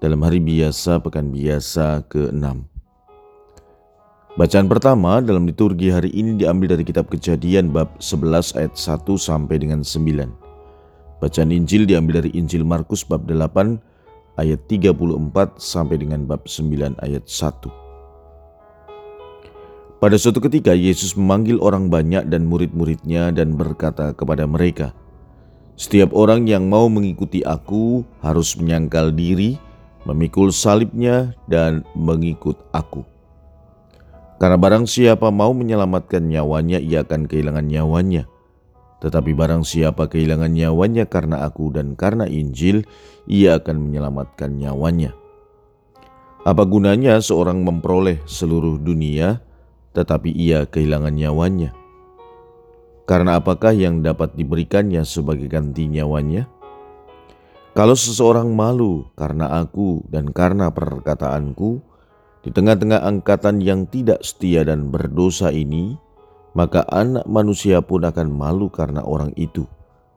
dalam hari biasa pekan biasa ke-6. Bacaan pertama dalam liturgi hari ini diambil dari kitab Kejadian bab 11 ayat 1 sampai dengan 9. Bacaan Injil diambil dari Injil Markus bab 8 ayat 34 sampai dengan bab 9 ayat 1. Pada suatu ketika Yesus memanggil orang banyak dan murid-muridnya dan berkata kepada mereka, Setiap orang yang mau mengikuti aku harus menyangkal diri, memikul salibnya, dan mengikut aku. Karena barang siapa mau menyelamatkan nyawanya, ia akan kehilangan nyawanya. Tetapi barang siapa kehilangan nyawanya karena aku dan karena Injil, ia akan menyelamatkan nyawanya. Apa gunanya seorang memperoleh seluruh dunia, tetapi ia kehilangan nyawanya? Karena apakah yang dapat diberikannya sebagai ganti nyawanya? Kalau seseorang malu karena aku dan karena perkataanku, di tengah-tengah angkatan yang tidak setia dan berdosa ini, maka anak manusia pun akan malu karena orang itu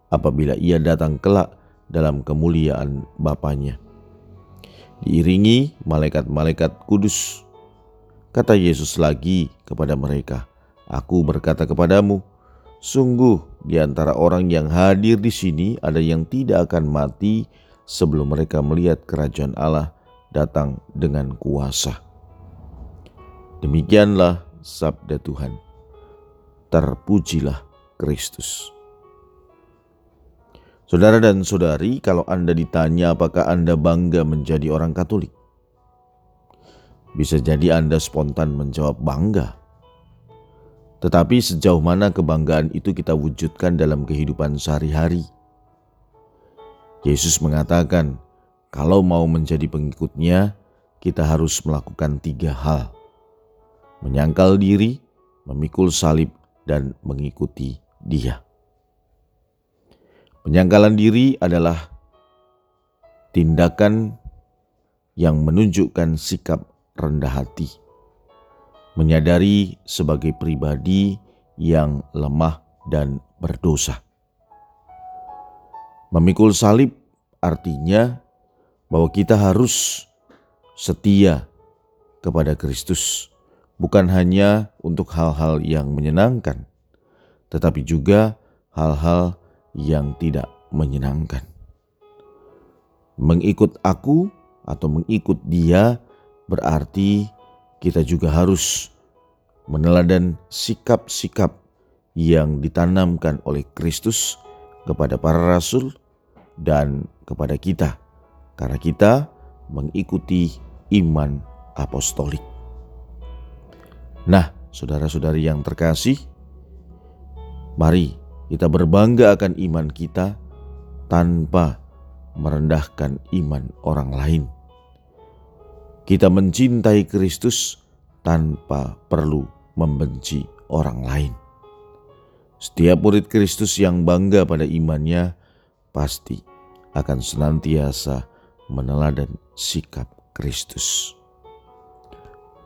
apabila ia datang kelak dalam kemuliaan Bapaknya. Diiringi malaikat-malaikat kudus, kata Yesus lagi kepada mereka, Aku berkata kepadamu, Sungguh, di antara orang yang hadir di sini ada yang tidak akan mati sebelum mereka melihat kerajaan Allah datang dengan kuasa. Demikianlah sabda Tuhan. Terpujilah Kristus. Saudara dan saudari, kalau Anda ditanya apakah Anda bangga menjadi orang Katolik, bisa jadi Anda spontan menjawab bangga. Tetapi sejauh mana kebanggaan itu kita wujudkan dalam kehidupan sehari-hari? Yesus mengatakan, kalau mau menjadi pengikutnya, kita harus melakukan tiga hal. Menyangkal diri, memikul salib, dan mengikuti dia. Penyangkalan diri adalah tindakan yang menunjukkan sikap rendah hati menyadari sebagai pribadi yang lemah dan berdosa. Memikul salib artinya bahwa kita harus setia kepada Kristus, bukan hanya untuk hal-hal yang menyenangkan, tetapi juga hal-hal yang tidak menyenangkan. Mengikut aku atau mengikut Dia berarti kita juga harus meneladan sikap-sikap yang ditanamkan oleh Kristus kepada para rasul dan kepada kita, karena kita mengikuti iman apostolik. Nah, saudara-saudari yang terkasih, mari kita berbangga akan iman kita tanpa merendahkan iman orang lain. Kita mencintai Kristus tanpa perlu membenci orang lain. Setiap murid Kristus yang bangga pada imannya pasti akan senantiasa meneladan sikap Kristus.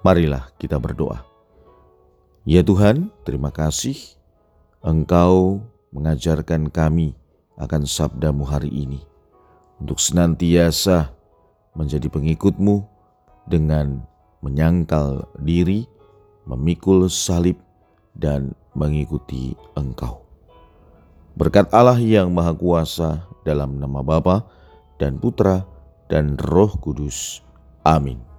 Marilah kita berdoa. Ya Tuhan, terima kasih Engkau mengajarkan kami akan sabdamu hari ini untuk senantiasa menjadi pengikutmu dengan menyangkal diri, memikul salib, dan mengikuti Engkau. Berkat Allah yang Maha Kuasa dalam nama Bapa dan Putra dan Roh Kudus. Amin.